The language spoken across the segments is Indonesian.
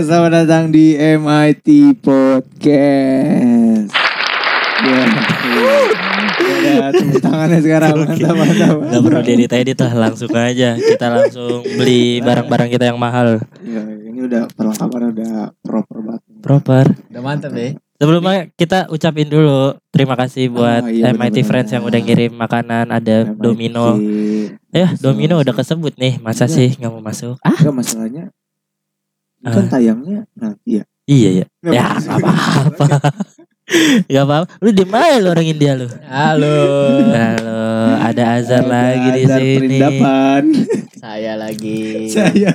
selamat datang di MIT Podcast. Ya, ya, tepuk tangannya sekarang mantap mantap. Gak perlu diedit edit lah langsung aja Kita langsung beli barang-barang kita yang mahal Ya, ini udah perlengkapan udah proper banget. Proper Udah mantep deh. Sebelumnya kita ucapin dulu Terima kasih buat Oh, iya, MIT bener-bener. Friends yang udah ngirim makanan Ada MIT. Domino Ya Masuk, Domino udah kesebut nih Masa Iya. sih gak mau masuk Ah Enggak masalahnya. Kan Ah. tayangnya nanti ya. iya ya Nggak Ya apa-apa Gak apa-apa Lu diem aja lu orang India lu Halo. Halo Ada Azhar Ada lagi di sini Perindapan. Saya lagi. Saya.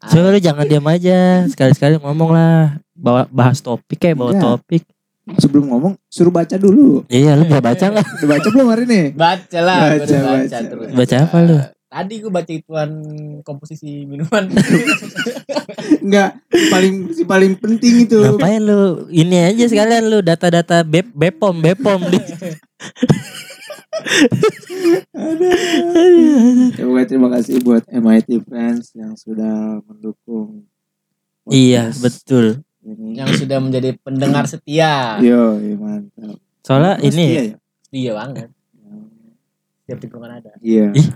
Coba lu jangan diam aja Sekali-sekali ngomong lah Bawa bahas topik kayak bawa Iya. topik Sebelum ngomong suruh baca dulu. Iya lu bisa baca gak? Udah baca belum hari ini? Baca lah. Baca, udah baca, baca. terus. Baca apa lu? Tadi gue baca ituan komposisi minuman. Enggak, paling si paling penting itu. Ngapain lu? Ini aja sekalian lu data-data Bep Bepom Bepom di. Coba terima kasih buat MIT Friends yang sudah mendukung. Iya, betul. Ini. yang sudah menjadi pendengar setia. Yo, iya, mantap. Soalnya ini setia ya? Iya banget. Setiap tikungan ada. Iya. Ih.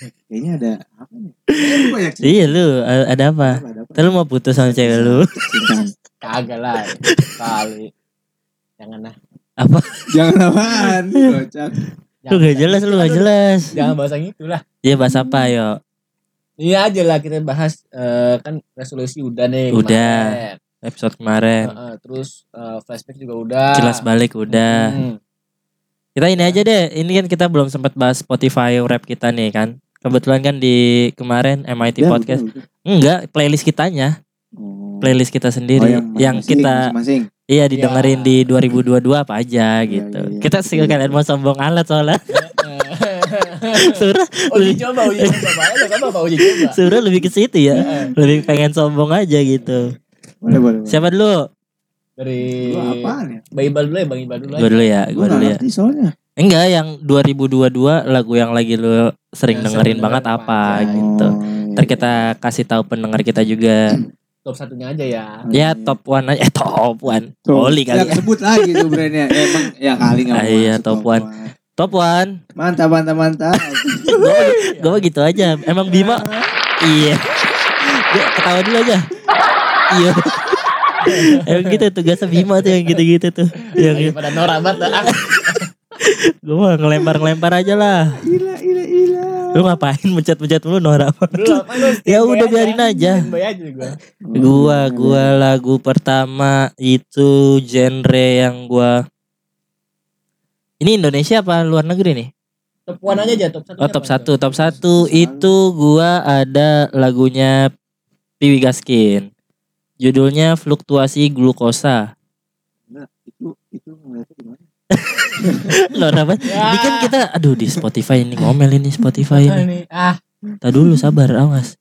Kayaknya ada apa nih? Iya lu ada apa? Ada apa? Ntar lu mau putus sama cewek lu? Kagak lah. Kali. Jangan lah. Jangan apaan, kocak. Lu gak jelas lu gak jelas. Jangan bahas yang itu lah. Iya bahas apa yo? Iya aja lah kita bahas eh, kan resolusi udah nih. Udah. kemarin. Episode kemarin. Heeh, terus eh, flashback juga udah. Kilas balik udah. Hmm. Kita ini aja deh. Ini kan kita belum sempat bahas Spotify rap kita nih kan. Kebetulan kan di kemarin MIT Ya, Podcast. betul, betul. Enggak, playlist kitanya. Oh. Playlist kita Oh, sendiri yang, yang masing-masing, kita masing-masing. Iya didengerin Ya. di 2022 apa aja Iya, gitu. iya, iya. Kita sih kalian mau sombong alat soalnya. Surah, uji coba, uji coba. Coba Pak uji coba. Surah lebih ke situ ya. Heeh. Lebih pengen sombong aja gitu. Boleh, boleh. boleh. Siapa dulu? Dari Lu apaan ya? Bang Iqbal dulu ya, Bang Iqbal dulu Gue aja. dulu ya, Gue dulu ya. soalnya. Enggak, yang 2022 lagu yang lagi lu sering Yang dengerin sering banget apa apa, gitu. Ntar iya. kita kasih tahu pendengar kita juga. Top satunya aja ya. Ya top one aja, eh top one. Tuh, Oli kali. Ya, sebut lagi tuh brandnya. Ya, emang ya kali nggak Ah, mau iya, top one. Top one. Mantap, mantap, mantap. gue gitu aja. Emang Bima Iya. Gue ketawa dulu aja. Iya. Emang gitu tugasnya Bima tuh yang gitu-gitu tuh. Yang Daripada Nora banget. ah. gue mah ngelempar-ngelempar aja lah. Gila. Lu ngapain mencet-mencet lu Nora? Dulu apa lu? Ya udah, biarin aja. Standby aja gua. Gua lagu pertama itu genre yang gua Ini Indonesia apa luar negeri nih? Top one aja aja top satu. Oh top satu, top satu itu gua ada lagunya Piwi Gaskin. Judulnya Fluktuasi Glukosa. Enggak, itu itu gimana? Luar apa? Ini kan kita aduh di Spotify ini ngomel ini Spotify ini. Ini ah Tak dulu sabar awas.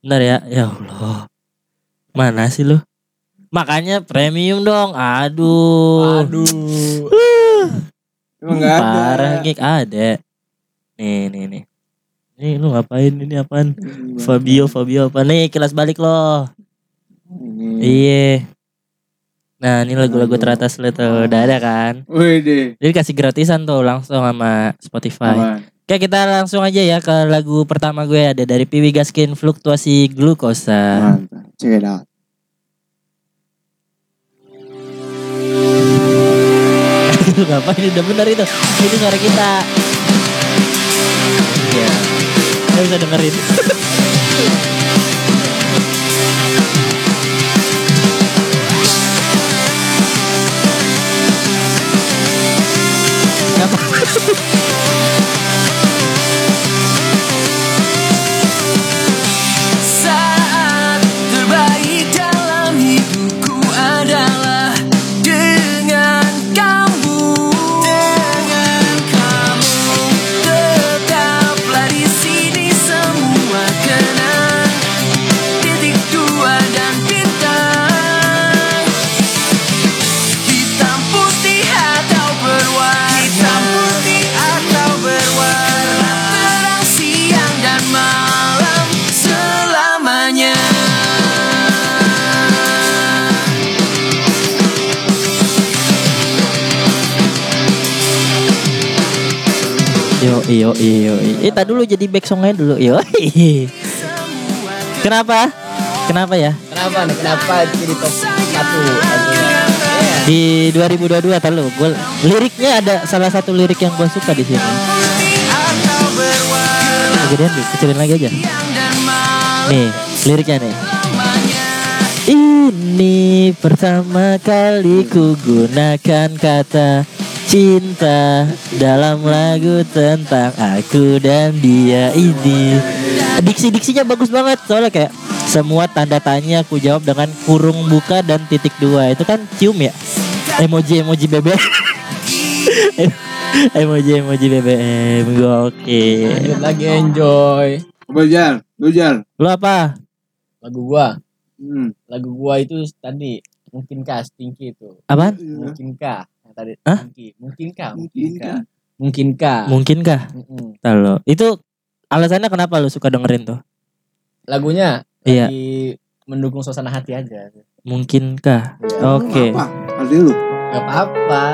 Bentar ya. Ya Allah. Mana sih lu? Makanya premium dong. Aduh. aduh. Emang nggak ada. Parah gig ada. Nih nih nih. Nih lu ngapain ini apaan? Fabio Fabio apa nih kelas balik lo. Ini. Iya. Nah ini lagu-lagu teratas lu tuh udah ada kan. Wih deh. Jadi kasih gratisan tuh langsung sama Spotify. Aman. Oke kita langsung aja ya ke lagu pertama gue ada dari Piwi Gaskin Fluktuasi Glukosa. Mantap. Check it out. Ngapain udah bener itu Itu suara kita Iya Kita bisa dengerin iyo iyo. Eh tak dulu jadi back songnya dulu. Yo. Kenapa? Kenapa ya? Kenapa nih? Kenapa jadi top satu. Di 2022 tak lu. Gua liriknya ada salah satu lirik yang gua suka di sini. Gedean nih, kecilin lagi aja. Nih, liriknya nih. Ini pertama kali ku gunakan kata cinta dalam lagu tentang aku dan dia ini. Diksi-diksinya bagus banget soalnya kayak semua tanda tanya aku jawab dengan kurung buka dan titik dua. Itu kan cium ya? Emoji emoji BBM emoji emoji BBM gokil. Lanjut lagi enjoy. Coba Jar, lu apa? Lagu gua, Hmm. lagu gua itu tadi mungkinkah Stinky itu. apaan? Mungkinkah? yang tadi Hah? Stinky. Mungkinkah? Mungkinkah? Mungkinkah? mungkinkah. Tahu lo itu alasannya kenapa lu suka dengerin tuh Lagunya Iya. lagi mendukung suasana hati aja. mungkinkah Iya. oke Apa? Arti lu? Gak apa-apa.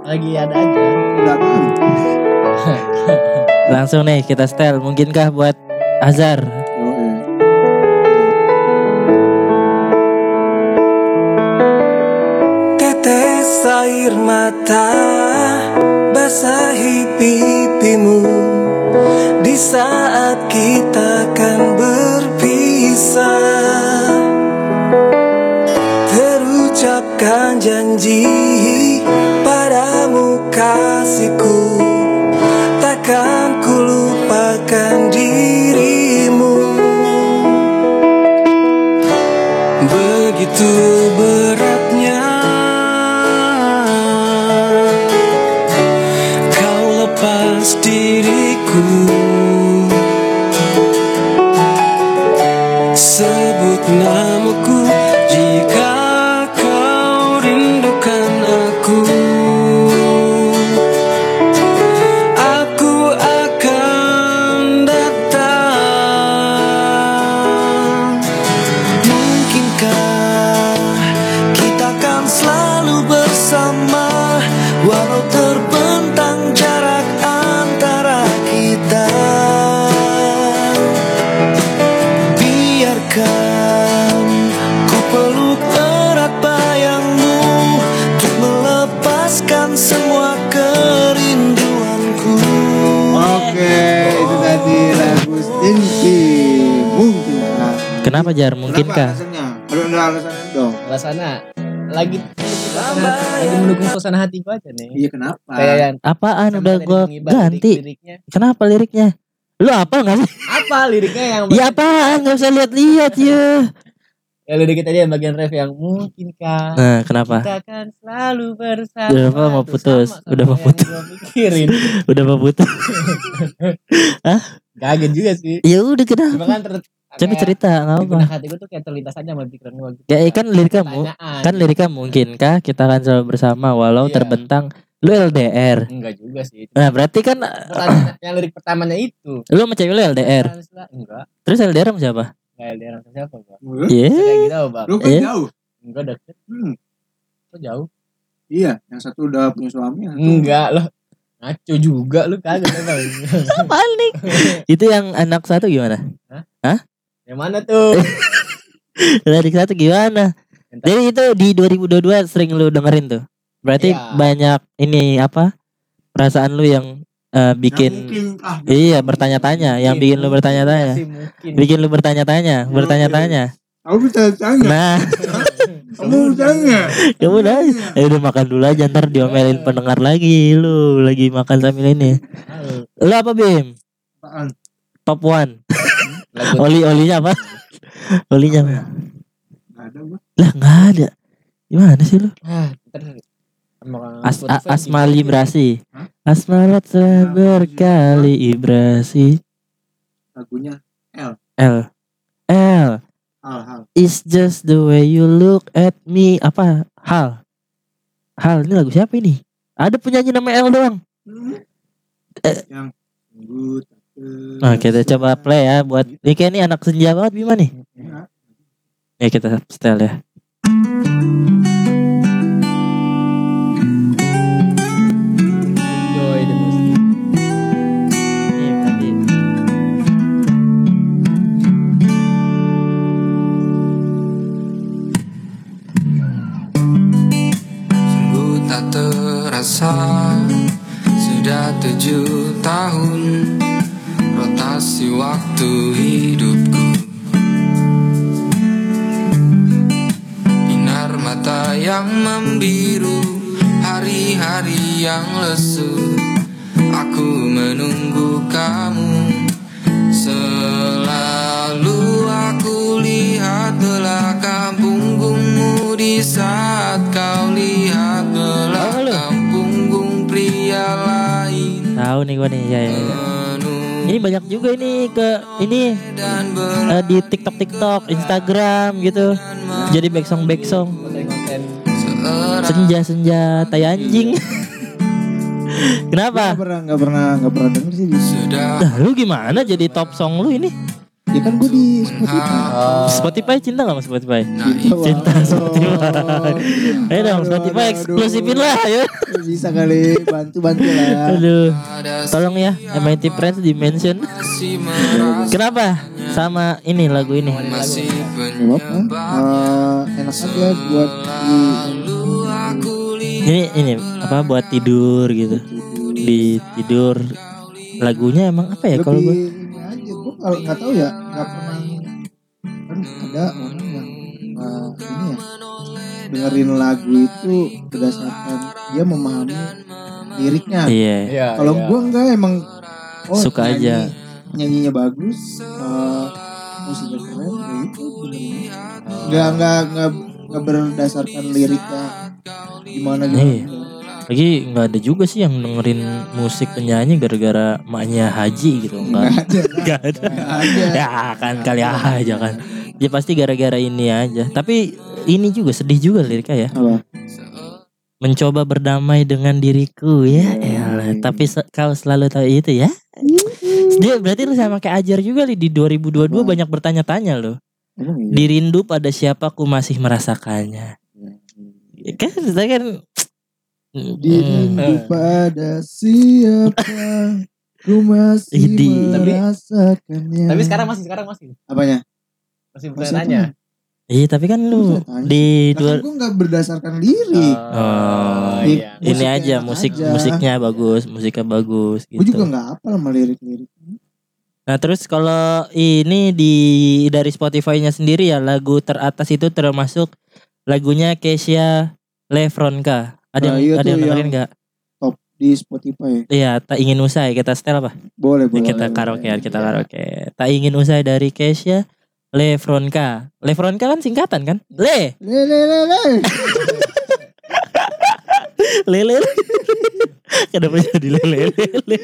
Lagi ada aja. Apaan? langsung nih kita setel mungkinkah buat Azhar air mata basahi pipimu di saat kita akan berpisah. Terucapkan janji padamu kasihku takkan Mungkin kah? kenapa Jar Kenapa mungkinkah alasannya? Aduh, ada alasannya dong. Alasannya lagi lagi mendukung suasana hati gua aja nih. Iya, kenapa? Kayak yang apaan udah gua ganti kenapa liriknya lu apa nggak sih Apa liriknya yang ya apaan nggak usah lihat-lihat ya Ya lirik tadi yang bagian ref yang mungkinkah nah kenapa kita akan selalu bersama. Udah apa, mau putus? sama sama Udah mau putus? udah mau putus Kaget juga sih. ya udah Cuma kenapa kan ter coba cerita di apa benak hati gue tuh kayak terlintas aja sama pikiran gue gitu. Ya, kan liriknya mu- Pertanyaan. kan liriknya mungkinkah kita akan selalu bersama walau Iya. terbentang lu LDR Enggak juga sih. nah berarti kan Pertanyaan yang lirik pertamanya itu. lu sama cewek lu LDR Enggak. terus LDR sama siapa Enggak LDR sama siapa, Bang. Iya Kayak gitu, Bang. Lu kan Iya. jauh. Enggak deket. Hmm. Kok jauh? Iya, yang satu udah punya suami, yang satu Enggak loh. Ngaco juga lu kagak apaan nih. Itu yang anak satu gimana? Yang mana tuh? anak satu gimana? Jadi itu di 2022 sering lu dengerin tuh. Berarti Iya. banyak ini apa perasaan lu yang eh, bikin mungkin. Ah, iya bertanya-tanya. Yang bikin lu bertanya-tanya. bikin lu bertanya-tanya bertanya-tanya. Aku bisa tanya. nah Kamu tanya. kamu nanya ya udah makan dulu aja ntar diomelin pendengar lagi. Lu lagi makan sambil ini. Lu apa bim? Apaan? top one. Oli olinya apa? Olinya apa? Gak ada gua. lah nggak ada. Gimana sih lu? Ah, As, a- asma di- librasi Hah? asmarat telah berkali ibrasi. Lagunya L. L hal-hal. It's just the way you look at me apa hal hal ini lagu siapa ini ada penyanyi nama L doang Eh. Yang good. Nah kita coba play ya buat ini kayak ini anak senja banget Bima nih Ya. Ya kita setel ya terasa Sudah tujuh tahun Rotasi waktu hidupku. Binar mata yang membiru Hari-hari yang lesu. Aku menunggu kamu. Selalu aku lihat belakang punggungmu Di saat Tahu nih gue nih ya, ya, ya. Ini banyak juga ini ke ini eh, di TikTok TikTok, Instagram gitu. Jadi back song back song. Senja senja tai anjing. Kenapa? Gak pernah nggak pernah nggak pernah denger sih. Nah, lu gimana jadi top song lu ini? Ya kan gue di Spotify. Oh. Spotify cinta gak sama Spotify? naik Cinta Aduh. Spotify. Ayo dong Aduh, Spotify aduh, eksklusifin aduh. lah ya. Bisa kali bantu bantu lah. Aduh. Tolong ya MIT Friends di mention. Kenapa? Sama ini lagu ini. Masih enak aja buat di Ini ini apa buat tidur gitu. Di tidur. Lagunya emang apa ya kalau gue? Kalau nggak tahu ya nggak pernah kan ada orang yang eh, ini ya dengerin lagu itu berdasarkan dia memahami liriknya. Iya. Iya. Kalau iya. gue enggak emang oh, Suka nyanyi- aja. nyanyinya bagus, eh, musiknya keren, ya itu. Nggak nggak nggak berdasarkan liriknya gimana gitu. Lagi nggak ada juga sih yang dengerin musik penyanyi gara-gara maknya haji gitu Nggak enggak. ada. Gak ada. Nggak ada. Ya kan kali aja kan. Ya pasti gara-gara ini aja. Tapi ini juga sedih juga liriknya ya. Apa? Mencoba berdamai dengan diriku ya. elah. Tapi se- kau selalu tahu itu ya. Dia berarti lu sama kayak Ajar juga li di 2022 Wah. banyak bertanya-tanya loh. Emang iya? Dirindu pada siapa ku masih merasakannya. Ya kan kita kan Dirindu Hmm. pada siapa ku masih Idi. Tapi- merasakannya. Tapi sekarang masih sekarang masih apanya? masih bertanya. Iya tapi kan lu di Nah, dua kan gue nggak berdasarkan lirik. Oh, iya. ini Musik aja musik aja. musiknya bagus, musiknya bagus Gue juga gitu. nggak hafal sama lirik-lirik. Nah, terus kalau ini di dari Spotify-nya sendiri ya lagu teratas itu termasuk lagunya Kesia Lefronka. Ada yang Nah, iya ada yang dengerin yang- nggak? Top di Spotify. Iya, tak ingin usai kita setel apa? Boleh, boleh. kita boleh, karaoke, boleh. kita karaoke. Tak ingin usai dari Kesia Lefronka. Lefronka kan singkatan kan? Le, Le le le le. le le. le. Kenapa jadi le le le le?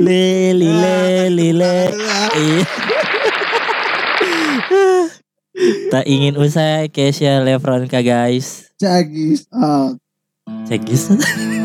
Le le le. Iya. Tak ingin usai Kesia Lefronka guys. Cagis out. Teklisin.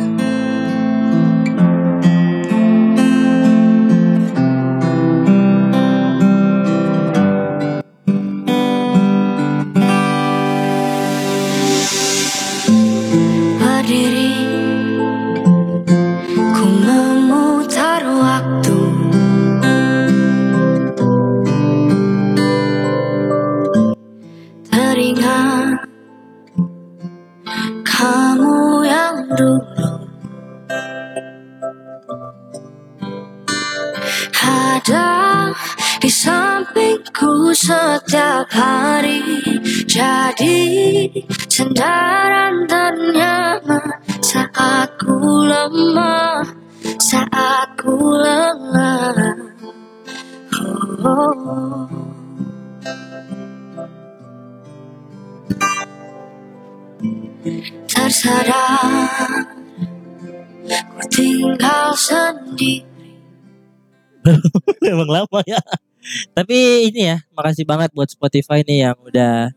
Tersadar Ku tinggal sendiri Emang lama ya. Tapi ini ya, makasih banget buat Spotify nih yang udah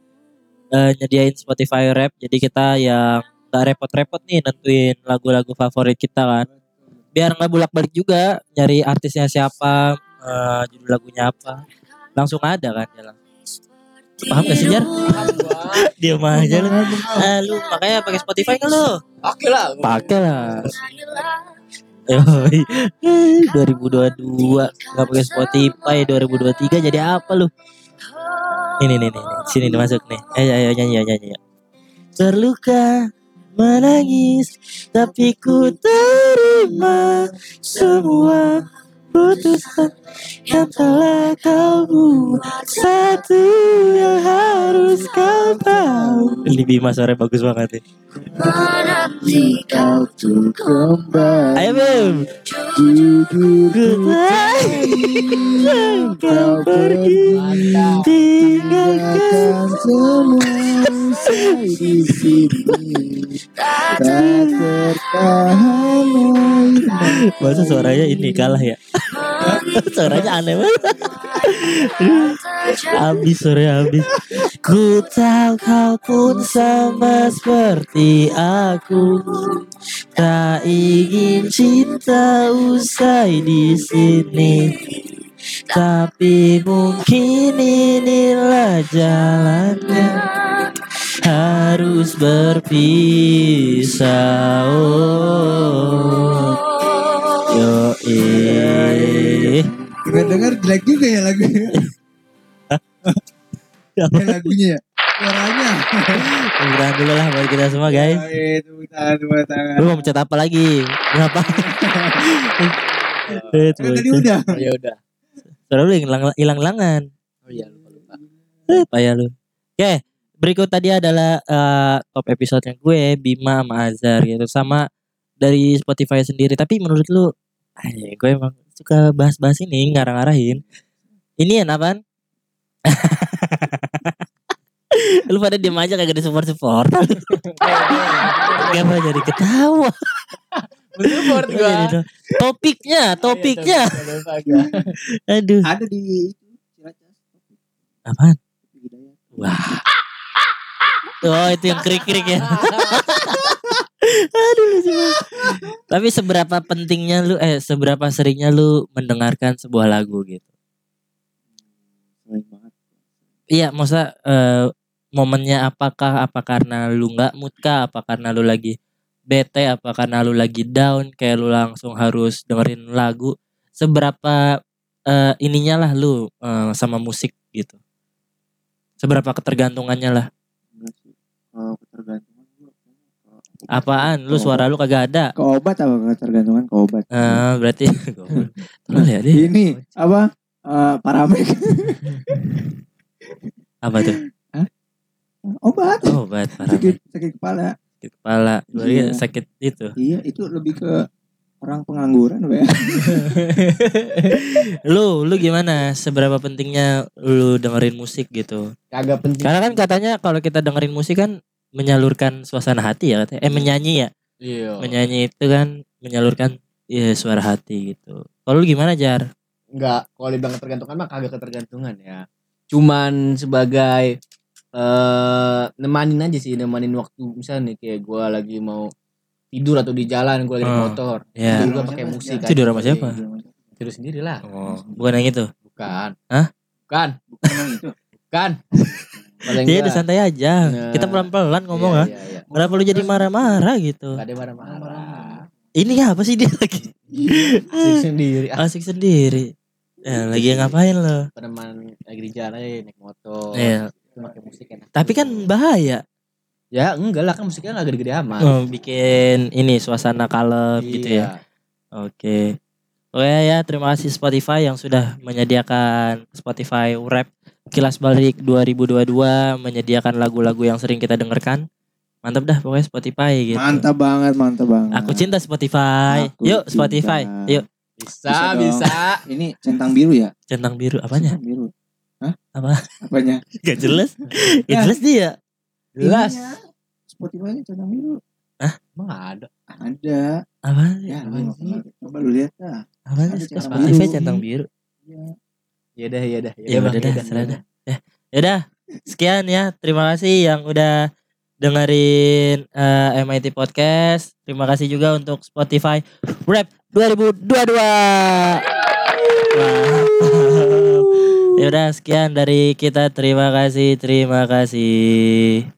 eh, nyediain Spotify Rap. Jadi kita yang gak repot-repot nih nentuin lagu-lagu favorit kita kan. Biar nggak bolak-balik juga nyari artisnya siapa, eh, judul lagunya apa. Langsung ada kan jalan. Paham gak sih Jar? Diam aja lu. Ah, lu makanya pakai Spotify kan lu? Oke lah. Pakai lah. Yoi. 2022 nggak pakai Spotify 2023 jadi apa lu? Ini nih nih, sini masuk nih. Eh ayo nyanyi ayo, nyanyi. Terluka menangis Tapi ku terima semua putusan yang telah kau buat. Satu yang harus kau tahu. Ini Bima suaranya bagus banget nih. Menanti kau Tuh kembali. Ayo Bim. Kau pergi. Tinggalkan semua. usai di sini Tak tertahan Masa suaranya ini kalah ya Suaranya aneh banget. Habis suaranya habis. Ku tahu kau pun sama seperti aku. Tak ingin cinta usai di sini. Tapi mungkin inilah jalannya. Harus berpisah. Oh. Eh Dengar-dengar jelek juga ya lagunya Ya lagunya ya Suaranya Tepuk tangan dulu lah buat kita semua guys Tepuk tangan, tepuk tangan Lu mau pencet apa lagi? Kenapa? Eh, Kan tadi udah Ya udah. Suara lu hilang hilang-hilangan. Oh iya lupa lupa. Eh, payah lu. Oke, berikut tadi adalah eh, top episode yang gue Bima sama Azhar gitu sama dari Spotify sendiri. Tapi menurut lu, ay, gue emang suka bahas-bahas ini ngarang-ngarahin. Ini ya apaan? lu pada diem aja kagak di support support Kenapa jadi ketawa gua. dong. topiknya topiknya aduh Ada di apaan Wah. Oh itu yang krik-krik ya. Aduh lucu. Tapi seberapa pentingnya lu eh seberapa seringnya lu mendengarkan sebuah lagu gitu. Sering banget Iya, masa eh, momennya apakah apa karena lu nggak mood kah, apa karena lu lagi bete, apa karena lu lagi down kayak lu langsung harus dengerin lagu. Seberapa eh, ininya lah lu eh, sama musik gitu. Seberapa ketergantungannya lah. Enggak sih Kalau ketergantungan Apaan? Lu suara lu kagak ada. Ke obat apa ketergantungan ke obat Eh berarti Tolong ya. Ini apa Eh, Paramek Apa tuh? Obat Oh, obat parah. sakit, sakit kepala Sakit kepala. Kira Iya. sakit itu. Iya itu lebih ke orang pengangguran ya lu, lu gimana? Seberapa pentingnya lu dengerin musik gitu? Kagak penting. Karena kan katanya kalau kita dengerin musik kan menyalurkan suasana hati ya katanya. Eh menyanyi ya. Iya. Menyanyi itu kan menyalurkan ya, suara hati gitu. Kalau lu gimana Jar? Enggak, kalau dibilang ketergantungan mah kagak ketergantungan ya. Cuman sebagai eh nemanin aja sih, nemanin waktu misalnya nih kayak gua lagi mau tidur atau di jalan gua lagi naik Hmm. motor. Ya. Jadi gua pakai musik. Tidur aja. sama siapa? Tidur sendiri lah. Oh, bukan yang itu. Bukan. Hah? Bukan. Bukan itu Bukan. Paling Dia udah enggak. santai aja. Nah. Kita pelan-pelan ngomong Iya, ah. iya, iya. Kenapa lu jadi marah-marah gitu? Gak ada marah-marah. Ini apa sih dia lagi? Asik sendiri. Ah, Asik sendiri. Ya, lagi ngapain lo? teman lagi di jalan aja naik motor. Iya. Pakai musik enak. Tapi kan bahaya. Ya enggak lah kan musiknya gak gede-gede amat. Oh, bikin ini suasana kalem gitu ya. Iya. Oke. Oke ya, terima kasih Spotify yang sudah menyediakan Spotify Rap Kilas Balik 2022 menyediakan lagu-lagu yang sering kita dengarkan. Mantap dah pokoknya Spotify gitu. Mantap banget Mantap banget Aku cinta Spotify. Aku Yuk cinta. Spotify. Yuk, Bisa, Bisa bisa. Ini centang biru ya centang biru apanya? Centang biru Hah? Apa? Apanya Gak jelas. Gak jelas dia. Jelas. Ininya, Spotify-nya centang biru Emang ada. Ada Apa? Ya sih? Coba lu lihat dah Apa Ada sih? centang Spotify biru. centang biru. Ya udah, ya udah. Ya udah dah, serah dah. Ya, yaudah. Sekian ya. Terima kasih yang udah dengerin eh, MIT Podcast. Terima kasih juga untuk Spotify Rap 2022. Wow. Ya udah sekian dari kita. Terima kasih, terima kasih.